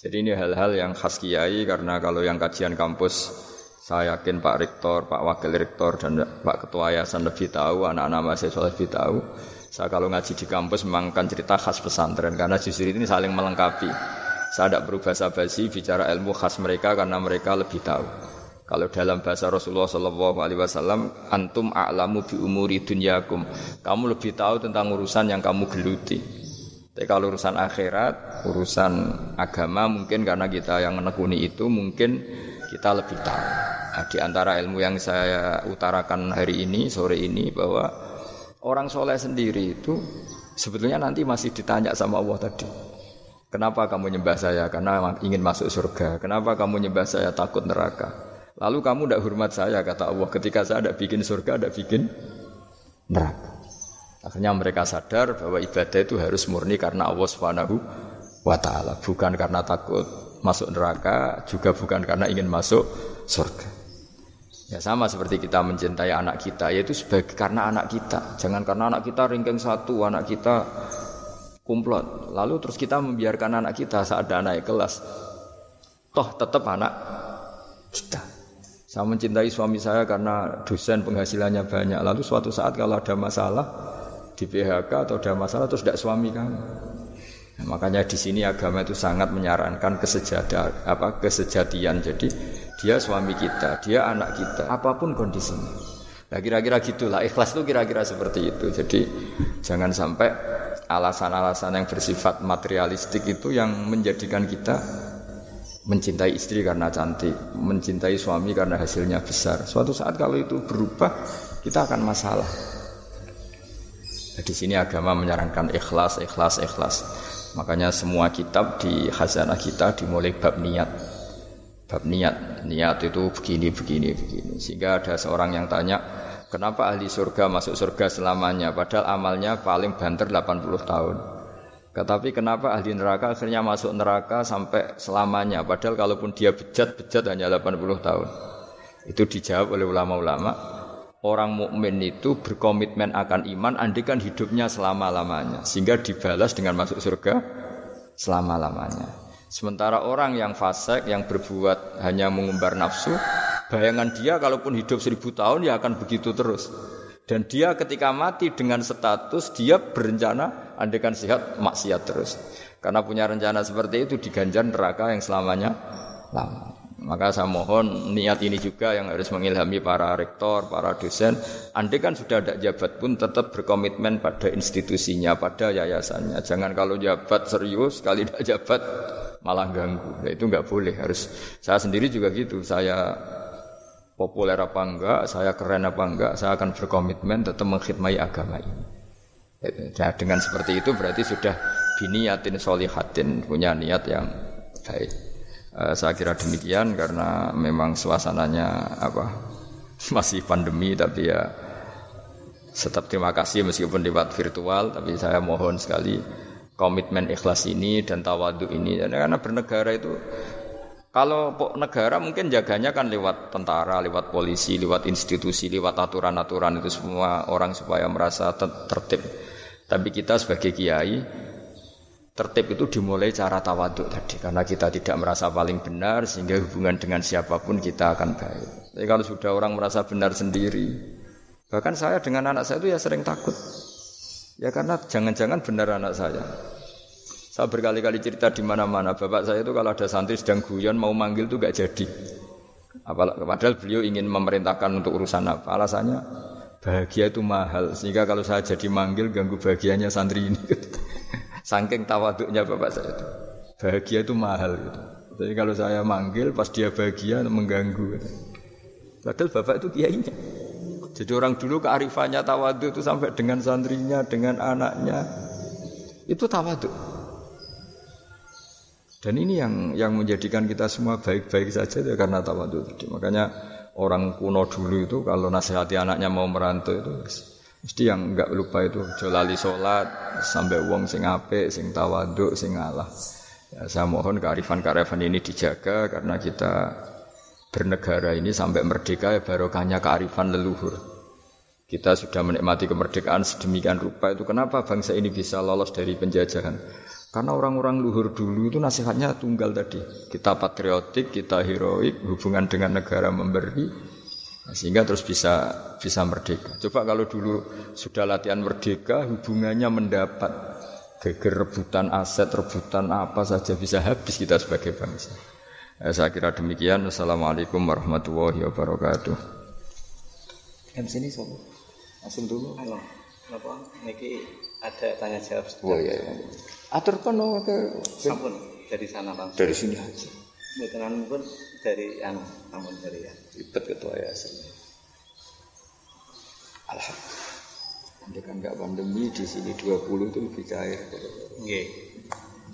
Jadi ini hal-hal yang khas kiai karena kalau yang kajian kampus saya yakin Pak Rektor, Pak Wakil Rektor dan Pak Ketua Yayasan lebih tahu, anak-anak mahasiswa lebih tahu. Saya kalau ngaji di kampus memang kan cerita khas pesantren karena justru ini saling melengkapi. Saya tidak berubah basi bicara ilmu khas mereka karena mereka lebih tahu. Kalau dalam bahasa Rasulullah Shallallahu Alaihi Wasallam, antum a'lamu bi umuri dunyakum. Kamu lebih tahu tentang urusan yang kamu geluti. Tapi kalau urusan akhirat, urusan agama mungkin karena kita yang menekuni itu mungkin kita lebih tahu. Nah, di antara ilmu yang saya utarakan hari ini, sore ini bahwa orang soleh sendiri itu sebetulnya nanti masih ditanya sama Allah tadi. Kenapa kamu nyembah saya? Karena ingin masuk surga. Kenapa kamu nyembah saya? Takut neraka. Lalu kamu tidak hormat saya, kata Allah. Ketika saya tidak bikin surga, tidak bikin neraka. Akhirnya mereka sadar bahwa ibadah itu harus murni karena Allah Subhanahu wa taala, bukan karena takut masuk neraka, juga bukan karena ingin masuk surga. Ya sama seperti kita mencintai anak kita, yaitu sebagai karena anak kita. Jangan karena anak kita ringkeng satu, anak kita kumplot. Lalu terus kita membiarkan anak kita saat ada naik kelas. Toh tetap anak kita. Saya mencintai suami saya karena dosen penghasilannya banyak. Lalu suatu saat kalau ada masalah, di PHK atau ada masalah terus tidak suami kamu. Nah, makanya di sini agama itu sangat menyarankan kesejatian apa kesejatian. Jadi dia suami kita, dia anak kita, apa pun kondisinya. Nah kira-kira gitulah ikhlas itu kira-kira seperti itu. Jadi jangan sampai alasan-alasan yang bersifat materialistik itu yang menjadikan kita mencintai istri karena cantik, mencintai suami karena hasilnya besar. Suatu saat kalau itu berubah, kita akan masalah. Nah, di sini agama menyarankan ikhlas, ikhlas, ikhlas. Makanya semua kitab di khazanah kita dimulai bab niat. Bab niat, niat itu begini, begini, begini. Sehingga ada seorang yang tanya, kenapa ahli surga masuk surga selamanya? Padahal amalnya paling banter 80 tahun. Tetapi kenapa ahli neraka akhirnya masuk neraka sampai selamanya? Padahal kalaupun dia bejat-bejat hanya 80 tahun. Itu dijawab oleh ulama-ulama. Orang mukmin itu berkomitmen akan iman andikan hidupnya selama-lamanya. Sehingga dibalas dengan masuk surga selama-lamanya. Sementara orang yang fasik, yang berbuat hanya mengumbar nafsu, bayangan dia kalaupun hidup seribu tahun ya akan begitu terus. Dan dia ketika mati dengan status dia berencana andekan sehat maksiat terus. Karena punya rencana seperti itu diganjar neraka yang selamanya lama. Maka saya mohon niat ini juga yang harus mengilhami para rektor, para dosen. Andai kan sudah ada jabat pun tetap berkomitmen pada institusinya, pada yayasannya. Jangan kalau jabat serius, kali tidak jabat malah ganggu. Nah, itu nggak boleh. Harus saya sendiri juga gitu. Saya populer apa enggak, saya keren apa enggak, saya akan berkomitmen tetap mengkhidmati agama ini. Nah, dengan seperti itu berarti sudah biniatin solihatin, punya niat yang baik. Uh, saya kira demikian karena memang suasananya apa masih pandemi tapi ya tetap terima kasih meskipun lewat virtual tapi saya mohon sekali komitmen ikhlas ini dan tawadu ini karena bernegara itu kalau negara mungkin jaganya kan lewat tentara, lewat polisi, lewat institusi, lewat aturan-aturan itu semua orang supaya merasa tertib. Tapi kita sebagai kiai tertib itu dimulai cara tawaduk tadi karena kita tidak merasa paling benar sehingga hubungan dengan siapa pun kita akan baik. Tapi kalau sudah orang merasa benar sendiri, bahkan saya dengan anak saya itu ya sering takut. Ya karena jangan-jangan benar anak saya. Saya berkali-kali cerita di mana-mana. Bapak saya itu kalau ada santri sedang guyon mau manggil itu gak jadi. Padahal beliau ingin memerintahkan untuk urusan apa? Alasannya bahagia itu mahal. Sehingga kalau saya jadi manggil ganggu bahagianya santri ini. Saking tawaduknya bapak saya itu. Bahagia itu mahal gitu. Jadi kalau saya manggil pas dia bahagia mengganggu. Gitu. Padahal bapak itu kiainya. Jadi orang dulu kearifannya tawaduk itu sampai dengan santrinya, dengan anaknya. Itu tawaduk. Dan ini yang yang menjadikan kita semua baik-baik saja ya karena tawadhu tadi. Makanya orang kuno dulu itu kalau nasihati anaknya mau merantau itu mesti yang enggak lupa itu jolali sholat sampai uang sing ape, sing tawadhu, sing ngalah. Ya, saya mohon kearifan-kearifan ini dijaga karena kita bernegara ini sampai merdeka ya barokahnya kearifan leluhur. Kita sudah menikmati kemerdekaan sedemikian rupa itu kenapa bangsa ini bisa lolos dari penjajahan? Karena orang-orang luhur dulu itu nasihatnya tunggal tadi. Kita patriotik, kita heroik, hubungan dengan negara memberi, nah, sehingga terus bisa bisa merdeka. Coba kalau dulu sudah latihan merdeka, hubungannya mendapat geger rebutan aset, rebutan apa saja bisa habis kita sebagai bangsa. Ya, saya kira demikian. Assalamualaikum warahmatullahi wabarakatuh. Yang sini sobo. Langsung dulu. Halo. Apa? Niki ada tanya jawab. Oh iya. iya. Atur kono ke sampun dari sana langsung. Dari sini aja. Mboten pun dari anu, namun dari ya. Ribet ketua yayasan. Alhamdulillah. Nanti kan nggak pandemi di sini 20 itu lebih cair. Nggih.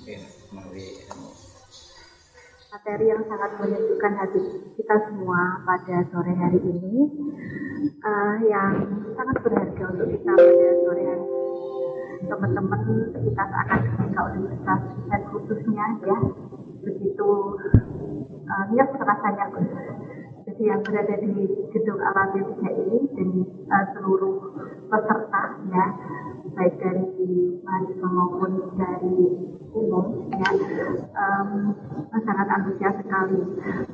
Nggih, mari anu. materi yang sangat menyejukkan hati kita semua pada sore hari ini uh, yang sangat berharga untuk kita pada sore hari ini teman-teman sekitar akademika universitas dan khususnya ya begitu uh, niat rasanya. Jadi yang berada di gedung alam tiga ini dan uh, seluruh peserta ya baik dari mahasiswa maupun dari umum ya um, sangat antusias sekali.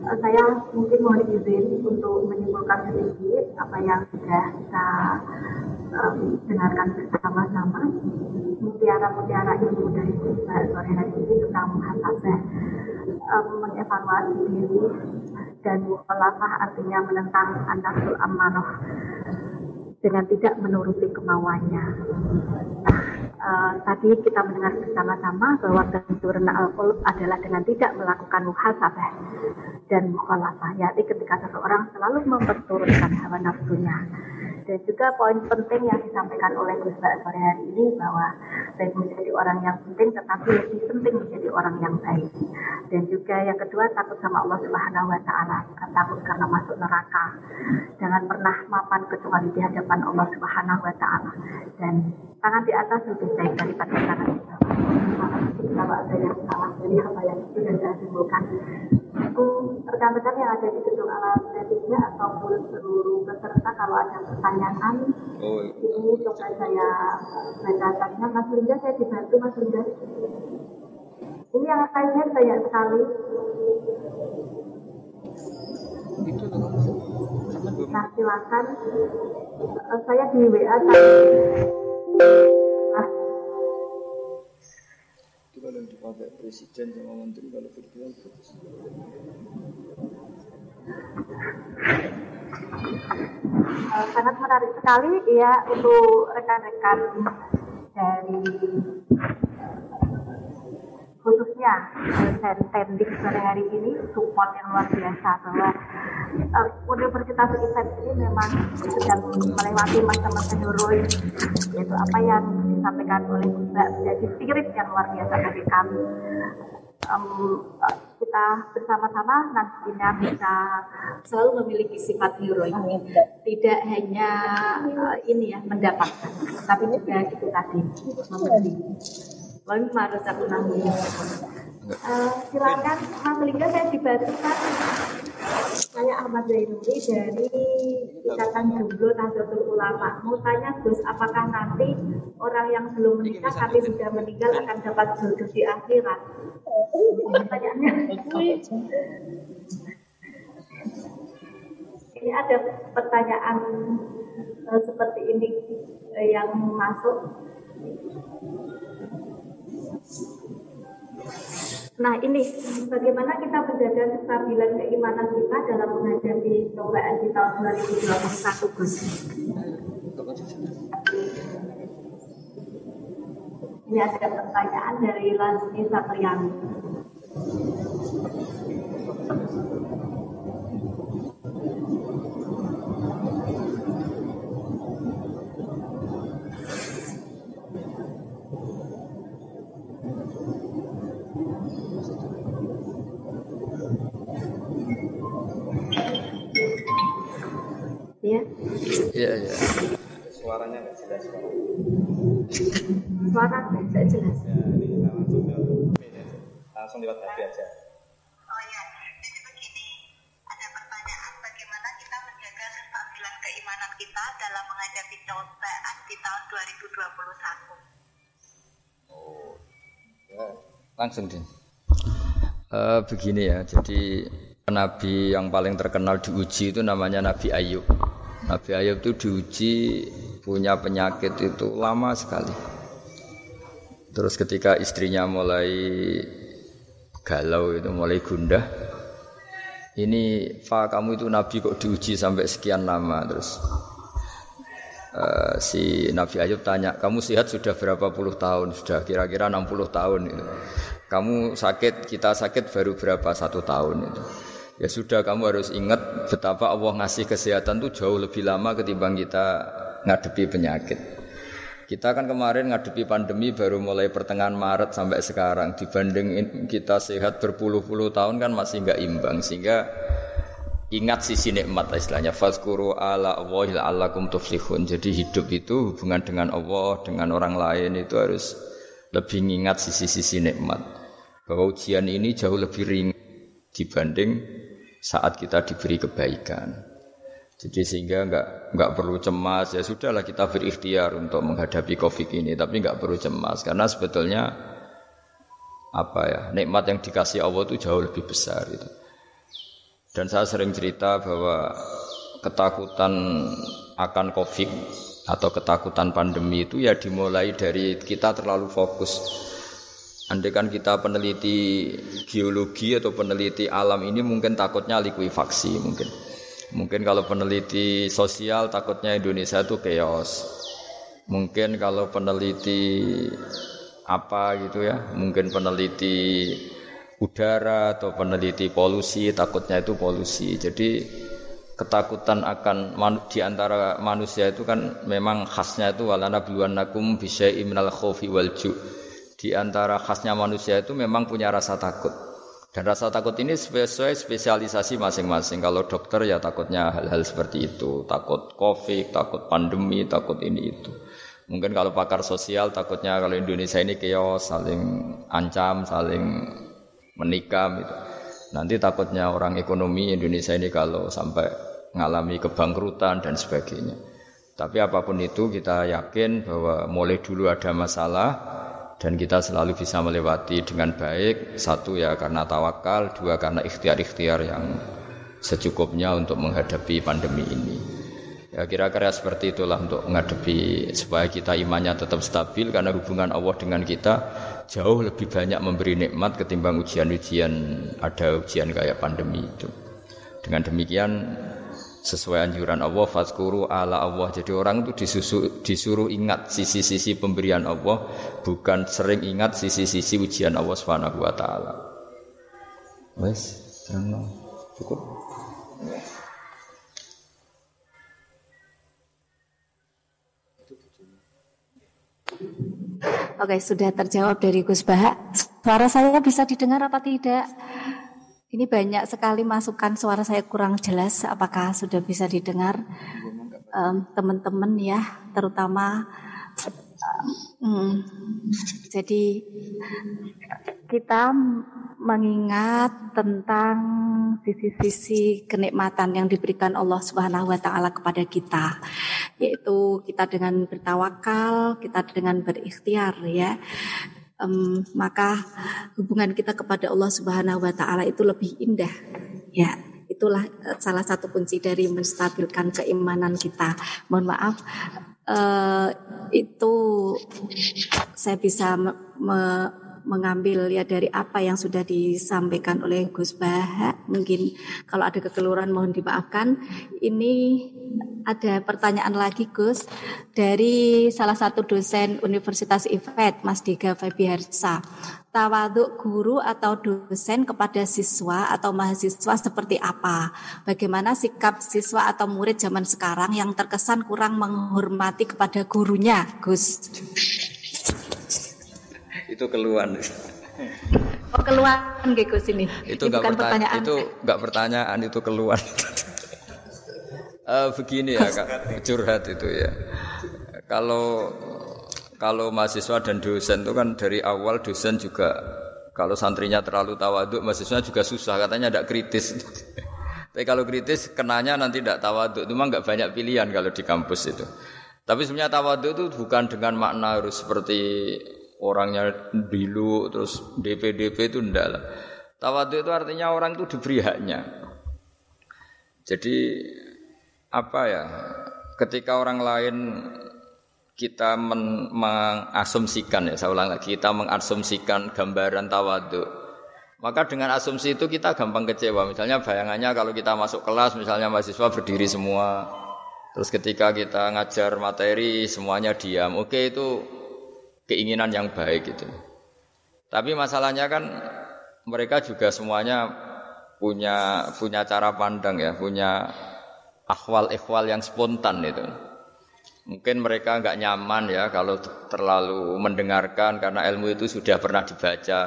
Uh, saya mungkin mohon izin untuk menyimpulkan sedikit apa yang sudah kita um, dengarkan bersama-sama mutiara-mutiara ilmu dari sore hari ini tentang muhasabah um, mengevaluasi diri dan mukhalafah artinya menentang an-nafsul amanah dengan tidak menuruti kemauannya. Nah, uh, tadi kita mendengar bersama-sama bahwa bentuk al-qulub adalah dengan tidak melakukan muhasabah dan mukhalafah, yaitu ketika seseorang selalu memperturutkan hawa nafsunya dan juga poin penting yang disampaikan oleh Gus Mbak sore hari ini bahwa baik menjadi orang yang penting tetapi lebih penting menjadi orang yang baik. Dan juga yang kedua takut sama Allah Subhanahu wa taala, takut karena masuk neraka. Jangan pernah mapan kecuali di hadapan Allah Subhanahu wa taala. Dan tangan di atas lebih baik daripada tangan di bawah. Kalau ada yang salah dari apa yang sudah saya simpulkan rekan-rekan yang ada di gedung alat medisnya ataupun seluruh peserta kalau ada pertanyaan oh, iya. ini coba saya bacakannya Mas Linda saya dibantu Mas Linda. Ini yang saya lihat banyak sekali. Nah silakan. Eh, saya di WA saya kalau dipakai presiden sama menteri kalau virtual bagus. Uh, sangat menarik sekali ya untuk rekan-rekan dari khususnya dari Tendik sore hari ini support yang luar biasa bahwa uh, Universitas Event ini memang sedang melewati masa-masa heroik yaitu apa yang disampaikan oleh Mbak menjadi spirit yang luar biasa bagi kami. Um, kita bersama-sama nantinya bisa selalu memiliki sifat heroik tidak hanya uh, ini ya mendapatkan tapi juga itu tadi memberi Wal marut aku nanggung. Uh, silakan Mas Lingga saya dibantu kan saya Ahmad Zainuri dari Ikatan Jomblo Nahdlatul Ulama. Mau tanya Gus, apakah nanti orang yang belum menikah tapi sudah meninggal akan dapat jodoh di akhirat? Pertanyaannya. Ini ada pertanyaan uh, seperti ini uh, yang masuk. Nah ini bagaimana kita menjaga kestabilan keimanan kita dalam menghadapi cobaan di tahun 2021 Gus? Ini ada pertanyaan dari Lansini Satriani. Ya. Iya, iya. Suaranya nggak jelas. Suara tidak jelas. Ya, ini langsung langsung lewat HP aja. Oh ya, jadi begini, ada pertanyaan bagaimana kita menjaga kestabilan keimanan kita dalam menghadapi cobaan di tahun 2021. Oh, ya. Langsung deh. Uh, begini ya, jadi Nabi yang paling terkenal diuji itu namanya Nabi Ayub. Nabi Ayub itu diuji punya penyakit itu lama sekali. Terus ketika istrinya mulai galau itu mulai gundah. Ini Fa kamu itu Nabi kok diuji sampai sekian lama terus uh, si Nabi Ayub tanya, kamu sehat sudah berapa puluh tahun? Sudah kira-kira 60 tahun itu. Kamu sakit, kita sakit baru berapa satu tahun itu. Ya sudah kamu harus ingat betapa Allah ngasih kesehatan itu jauh lebih lama ketimbang kita ngadepi penyakit. Kita kan kemarin ngadepi pandemi baru mulai pertengahan Maret sampai sekarang dibanding kita sehat berpuluh-puluh tahun kan masih nggak imbang sehingga ingat sisi nikmat istilahnya fazkuru ala Allahil alakum tuflihun. Jadi hidup itu hubungan dengan Allah, dengan orang lain itu harus lebih ingat sisi-sisi nikmat. Bahwa ujian ini jauh lebih ringan dibanding saat kita diberi kebaikan. Jadi sehingga nggak nggak perlu cemas ya sudahlah kita berikhtiar untuk menghadapi covid ini tapi nggak perlu cemas karena sebetulnya apa ya nikmat yang dikasih Allah itu jauh lebih besar itu. Dan saya sering cerita bahwa ketakutan akan covid atau ketakutan pandemi itu ya dimulai dari kita terlalu fokus Andai kan kita peneliti geologi atau peneliti alam ini mungkin takutnya likuifaksi mungkin. Mungkin kalau peneliti sosial takutnya Indonesia itu chaos. Mungkin kalau peneliti apa gitu ya, mungkin peneliti udara atau peneliti polusi takutnya itu polusi. Jadi ketakutan akan manu, di antara manusia itu kan memang khasnya itu walana nakum bisyai'im minal khaufi wal di antara khasnya manusia itu memang punya rasa takut. Dan rasa takut ini sesuai spesialisasi masing-masing. Kalau dokter ya takutnya hal-hal seperti itu, takut covid, takut pandemi, takut ini itu. Mungkin kalau pakar sosial takutnya kalau Indonesia ini keos, saling ancam, saling menikam itu. Nanti takutnya orang ekonomi Indonesia ini kalau sampai mengalami kebangkrutan dan sebagainya. Tapi apa pun itu kita yakin bahwa mulai dulu ada masalah, dan kita selalu bisa melewati dengan baik satu ya karena tawakal dua karena ikhtiar-ikhtiar yang secukupnya untuk menghadapi pandemi ini ya kira-kira seperti itulah untuk menghadapi supaya kita imannya tetap stabil karena hubungan Allah dengan kita jauh lebih banyak memberi nikmat ketimbang ujian-ujian ada ujian kayak pandemi itu. Dengan demikian sesuai anjuran Allah fazkuru ala Allah. Jadi orang itu disusu, disuruh ingat sisi-sisi pemberian Allah bukan sering ingat sisi-sisi ujian Allah Subhanahu wa taala. Wes cukup Oke, sudah terjawab dari Gus Baha. Suara saya bisa didengar apa tidak? Ini banyak sekali masukan suara saya kurang jelas. Apakah sudah bisa didengar teman-teman um, ya, terutama um, jadi kita mengingat tentang sisi-sisi kenikmatan yang diberikan Allah Subhanahu wa taala kepada kita yaitu kita dengan bertawakal, kita dengan berikhtiar ya um, maka hubungan kita kepada Allah Subhanahu wa taala itu lebih indah. Ya, itulah uh, salah satu kunci dari menstabilkan keimanan kita. Mohon maaf uh, itu saya bisa me, me, mengambil ya dari apa yang sudah disampaikan oleh Gus Baha. Mungkin kalau ada kekeliruan mohon dimaafkan. Ini ada pertanyaan lagi Gus dari salah satu dosen Universitas IFET Mas Diga Febiarsa. Tawaduk guru atau dosen kepada siswa atau mahasiswa seperti apa? Bagaimana sikap siswa atau murid zaman sekarang yang terkesan kurang menghormati kepada gurunya, Gus? Itu keluhan. Oh keluhan Gus ini. Itu enggak pertanyaan. Itu enggak pertanyaan itu keluhan. uh, begini ya Kak, curhat itu ya. Kalau kalau mahasiswa dan dosen itu kan dari awal dosen juga kalau santrinya terlalu tawaduk, mahasiswa juga susah katanya tidak kritis. Tapi kalau kritis kenanya nanti tidak tawaduk, itu mah nggak banyak pilihan kalau di kampus itu. Tapi sebenarnya tawaduk itu bukan dengan makna harus seperti orangnya dulu terus DP-DP itu ndak lah. Tawadu itu artinya orang itu diberi haknya. Jadi apa ya? Ketika orang lain kita men mengasumsikan ya, saya ulang lagi, kita mengasumsikan gambaran tawadu. Maka dengan asumsi itu kita gampang kecewa. Misalnya bayangannya kalau kita masuk kelas, misalnya mahasiswa berdiri semua, terus ketika kita ngajar materi semuanya diam. Oke itu keinginan yang baik itu. Tapi masalahnya kan mereka juga semuanya punya punya cara pandang ya, punya akhwal-ikhwal yang spontan itu. Mungkin mereka nggak nyaman ya kalau terlalu mendengarkan karena ilmu itu sudah pernah dibaca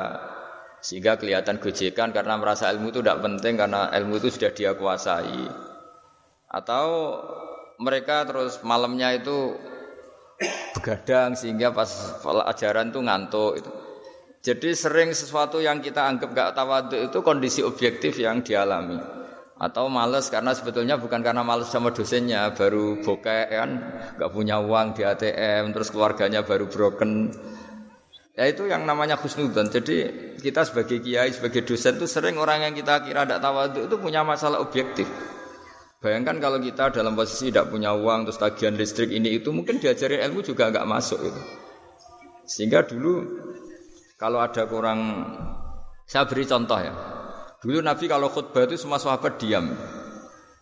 sehingga kelihatan gojekan karena merasa ilmu itu tidak penting karena ilmu itu sudah dia kuasai. Atau mereka terus malamnya itu begadang sehingga pas ajaran itu ngantuk itu. Jadi sering sesuatu yang kita anggap gak tawaduk itu kondisi objektif yang dialami. Atau males karena sebetulnya bukan karena males sama dosennya baru bokeh kan? Nggak punya uang di ATM terus keluarganya baru broken. Ya itu yang namanya khusnudan jadi kita sebagai kiai sebagai dosen itu sering orang yang kita kira tidak tawaduk itu punya masalah objektif Bayangkan kalau kita dalam posisi tidak punya uang terus tagihan listrik ini itu mungkin diajarin ilmu juga nggak masuk itu. Sehingga dulu Kalau ada kurang saya beri contoh ya. Dulu Nabi kalau khutbah itu semua sahabat diam.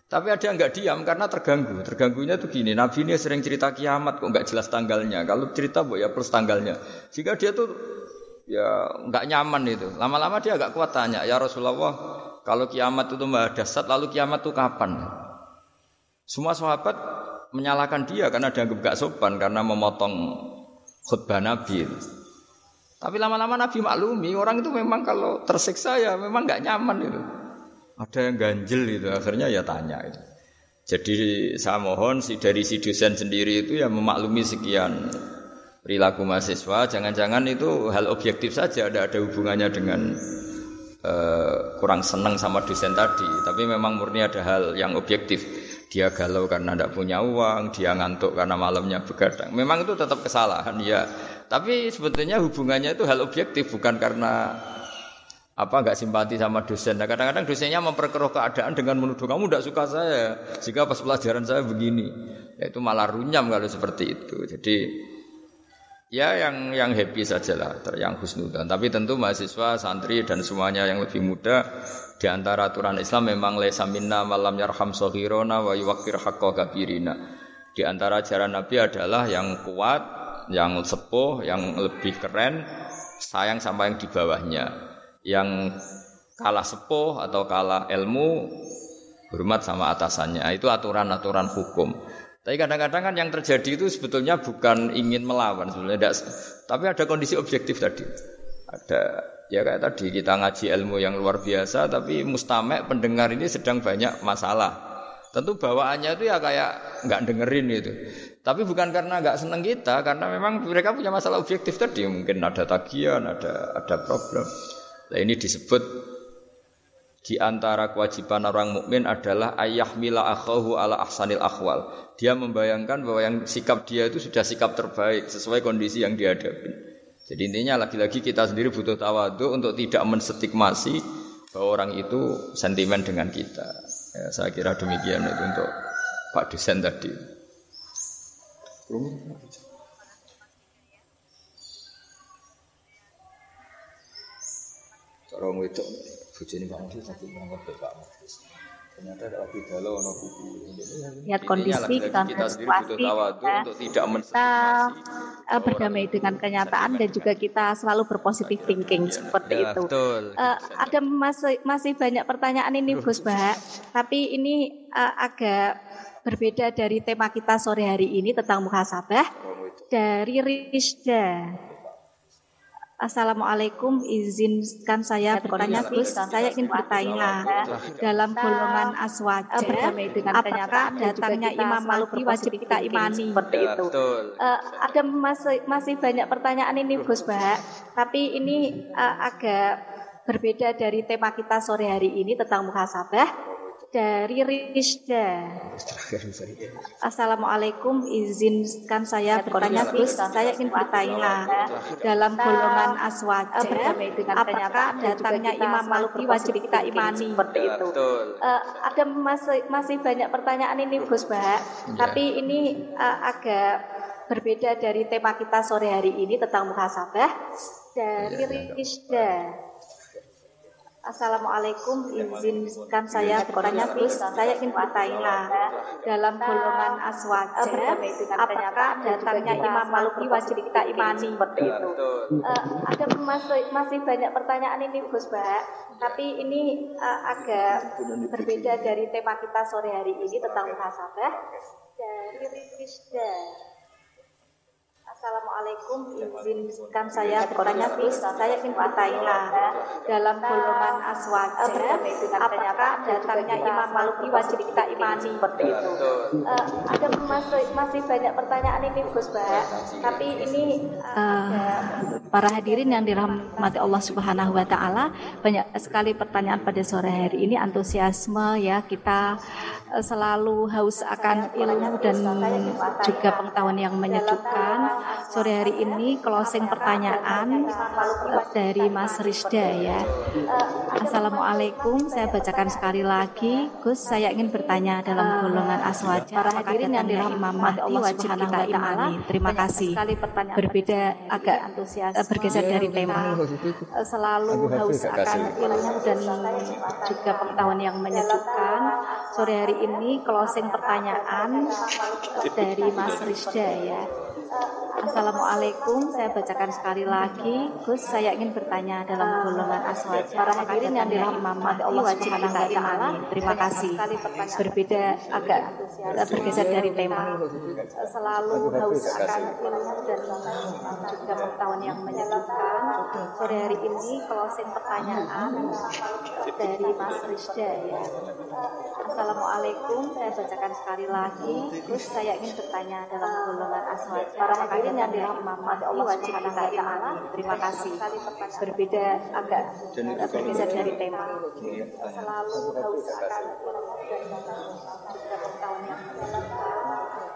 Tapi ada yang nggak diam karena terganggu. Terganggunya tuh gini, Nabi ini sering cerita kiamat kok nggak jelas tanggalnya. Kalau cerita bu ya plus tanggalnya. Jika dia tuh ya nggak nyaman itu. Lama-lama dia agak kuat tanya, ya Rasulullah, kalau kiamat itu mbak dasar, lalu kiamat itu kapan? Semua sahabat menyalahkan dia karena dianggap gak sopan karena memotong khutbah Nabi. Tapi lama-lama Nabi maklumi orang itu memang kalau tersiksa ya memang nggak nyaman itu ada yang ganjel itu akhirnya ya tanya itu. Jadi saya mohon si dari si dosen sendiri itu ya memaklumi sekian perilaku mahasiswa, jangan-jangan itu hal objektif saja, ada ada hubungannya dengan uh, kurang senang sama dosen tadi, tapi memang murni ada hal yang objektif. Dia galau karena tidak punya uang, dia ngantuk karena malamnya begadang. Memang itu tetap kesalahan ya. Tapi sebetulnya hubungannya itu hal objektif bukan karena apa nggak simpati sama dosen. Nah, kadang-kadang dosennya memperkeruh keadaan dengan menuduh kamu tidak suka saya. Jika pas pelajaran saya begini, ya itu malah runyam kalau seperti itu. Jadi ya yang yang happy sajalah, yang husnudan. Tapi tentu mahasiswa, santri dan semuanya yang lebih muda di antara aturan Islam memang lesa minna malam yarham sohirona wa yuwakir hakko kabirina. Di antara ajaran Nabi adalah yang kuat, yang sepuh, yang lebih keren, sayang sama yang di bawahnya yang kalah sepuh atau kalah ilmu hormat sama atasannya. Itu aturan-aturan hukum. Tapi kadang-kadang kan yang terjadi itu sebetulnya bukan ingin melawan sebenarnya, tidak, tapi ada kondisi objektif tadi. Ada ya kayak tadi kita ngaji ilmu yang luar biasa, tapi mustamek pendengar ini sedang banyak masalah. Tentu bawaannya itu ya kayak nggak dengerin itu. Tapi bukan karena nggak seneng kita, karena memang mereka punya masalah objektif tadi. Mungkin ada tagihan, ada ada problem. Nah ini disebut di antara kewajiban orang mukmin adalah ayah mila akhahu ala ahsanil akhwal. Dia membayangkan bahwa yang sikap dia itu sudah sikap terbaik sesuai kondisi yang dihadapi. Jadi intinya lagi-lagi kita sendiri butuh tawadu untuk tidak menstigmasi bahwa orang itu sentimen dengan kita. Ya, saya kira demikian itu untuk Pak dosen tadi. Cara wedok bojone Pak Mufti tapi ngomong Pak Mufti. Ternyata ada lagi galau ono buku. Lihat kondisi kita situasi kita, untuk tidak kita uh, berdamai dengan kenyataan dan juga kita selalu berpositif thinking seperti ya, itu. Betul. Uh, ada masih masih banyak pertanyaan ini Gus Bah, tapi ini uh, agak berbeda dari tema kita sore hari ini tentang muhasabah dari Rizda. Assalamualaikum, izinkan saya bertanya, Gus. Saya ingin bertanya dalam golongan aswaja dengan apakah datangnya Imam Maluki wajib kita imani seperti itu. Uh, ada masih masih banyak pertanyaan ini, Gus Bah. Tapi ini uh, agak berbeda dari tema kita sore hari ini tentang muhasabah dari Rizda. Assalamualaikum, izinkan saya bertanya, Gus. Saya ingin bertanya dalam golongan aswaja dengan apakah datangnya Imam Maluki wajib kita imani seperti itu. Uh, ada masih masih banyak pertanyaan ini, Gus Bah. Tapi ini uh, agak berbeda dari tema kita sore hari ini tentang muhasabah dari Rizda. Assalamualaikum, izinkan saya bertanya, Gus. Saya ingin bertanya dalam golongan aswaja, apakah datangnya Imam Maluki wajib kita imani seperti itu? Uh, ada masih masih banyak pertanyaan ini, Gus Mbak. Tapi ini uh, agak berbeda dari tema kita sore hari ini tentang muhasabah dari Rizda. Assalamualaikum, izinkan saya bertanya, Gus. Saya ingin bertanya dalam golongan aswaja, apakah datangnya Imam Maluki wajib kita imani? seperti itu? Uh, ada masih masih banyak pertanyaan ini, Gus Mbak. Tapi ini uh, para hadirin yang dirahmati Allah Subhanahu Wa Taala, banyak sekali pertanyaan pada sore hari ini, antusiasme ya kita uh, selalu haus akan ilmu dan juga pengetahuan yang menyejukkan sore hari ini closing pertanyaan dari Mas Rizda ya. Assalamualaikum, saya bacakan sekali lagi. Gus, saya ingin bertanya dalam golongan aswaja. Para hadirin yang dirahmati Mahdi wajib kita imani. Terima kasih. Berbeda agak bergeser dari tema. eh, selalu haus akan ilmu dan juga pengetahuan yang menyejukkan. Sore hari ini closing pertanyaan dari Mas Rizda ya Assalamualaikum, saya bacakan sekali lagi. Gus, saya ingin bertanya dalam golongan aswaj. Para hadirin yang dirahmati Allah wajib kita imani. Terima kasih. Berbeda agak bergeser dari tema. Selalu haus akan ilmu dan juga pengetahuan yang menyejukkan. Sore hari ini closing pertanyaan dari Mas Rizda ya. Assalamualaikum, saya bacakan sekali lagi. Gus, saya ingin bertanya dalam golongan aswaj. Para hadirin yang dirahmati Allah wajib kita imani. Terima kasih. Berbeda agak bergeser dari tema. Selalu haus akan.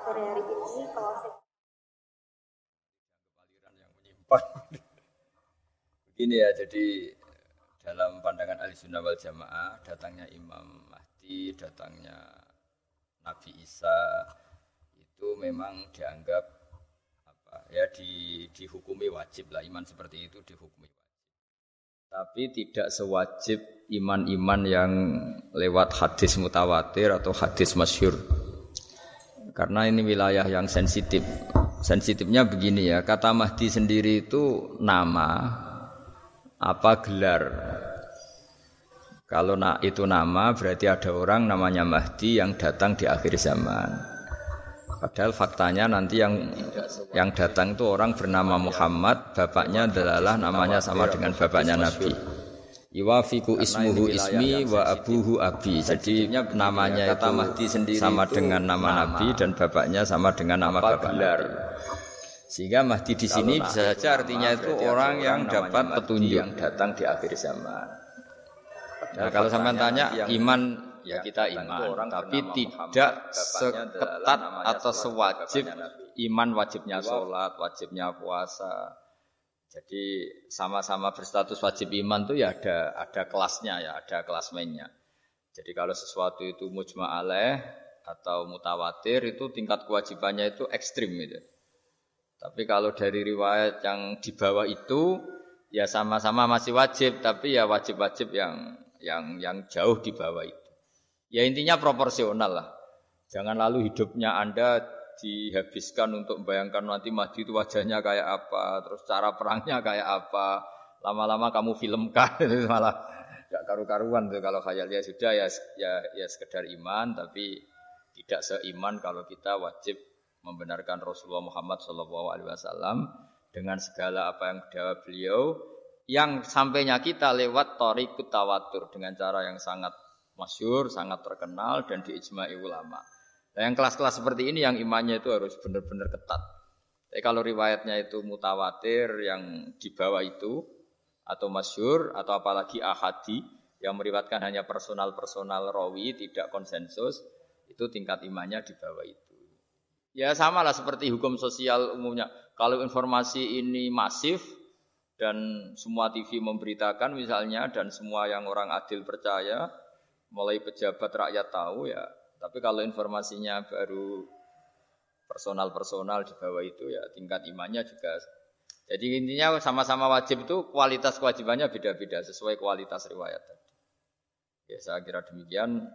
Sore hari ini closing Begini ya, jadi dalam pandangan ahli sunnah wal jamaah datangnya Imam Mahdi, datangnya Nabi Isa itu memang dianggap apa ya di, dihukumi wajib lah iman seperti itu dihukumi wajib. Tapi tidak sewajib iman-iman yang lewat hadis mutawatir atau hadis masyhur. Karena ini wilayah yang sensitif. Sensitifnya begini ya, kata Mahdi sendiri itu nama apa gelar. Kalau itu nama berarti ada orang namanya Mahdi yang datang di akhir zaman. Padahal faktanya nanti yang yang datang itu orang bernama Muhammad, bapaknya adalah namanya sama dengan bapaknya Nabi. Iwafiku ismuhu ismi wa abuhu abi. Jadi namanya itu Mahdi sendiri sama dengan nama Nabi dan bapaknya sama dengan nama bapak Nabi. Sehingga Mahdi di sini bisa saja artinya itu orang yang dapat petunjuk yang datang di akhir zaman. Nah, kalau sampai tanya iman ya kita iman, tapi tidak seketat atau sewajib iman wajibnya sholat, wajibnya puasa. Jadi sama-sama berstatus wajib iman tuh ya ada ada kelasnya ya, ada kelas mainnya. Jadi kalau sesuatu itu mujma alaih atau mutawatir itu tingkat kewajibannya itu ekstrim gitu. Tapi kalau dari riwayat yang di bawah itu ya sama-sama masih wajib, tapi ya wajib-wajib yang yang yang jauh di bawah itu. Ya intinya proporsional lah. Jangan lalu hidupnya Anda dihabiskan untuk membayangkan nanti Mahdi itu wajahnya kayak apa, terus cara perangnya kayak apa. Lama-lama kamu filmkan itu malah gak karu-karuan tuh kalau khayalnya sudah ya ya ya sekedar iman tapi tidak seiman kalau kita wajib membenarkan Rasulullah Muhammad SAW dengan segala apa yang jawab beliau yang sampainya kita lewat torikut tawatur dengan cara yang sangat masyur, sangat terkenal dan diijmai ulama. Nah, yang kelas-kelas seperti ini yang imannya itu harus benar-benar ketat. Tapi kalau riwayatnya itu mutawatir yang di bawah itu atau masyur atau apalagi ahadi yang meriwayatkan hanya personal-personal rawi tidak konsensus itu tingkat imannya di bawah itu. Ya sama lah seperti hukum sosial umumnya. Kalau informasi ini masif dan semua TV memberitakan misalnya dan semua yang orang adil percaya, mulai pejabat rakyat tahu ya. Tapi kalau informasinya baru personal-personal di bawah itu ya tingkat imannya juga. Jadi intinya sama-sama wajib itu kualitas kewajibannya beda-beda sesuai kualitas riwayat. Ya saya kira demikian.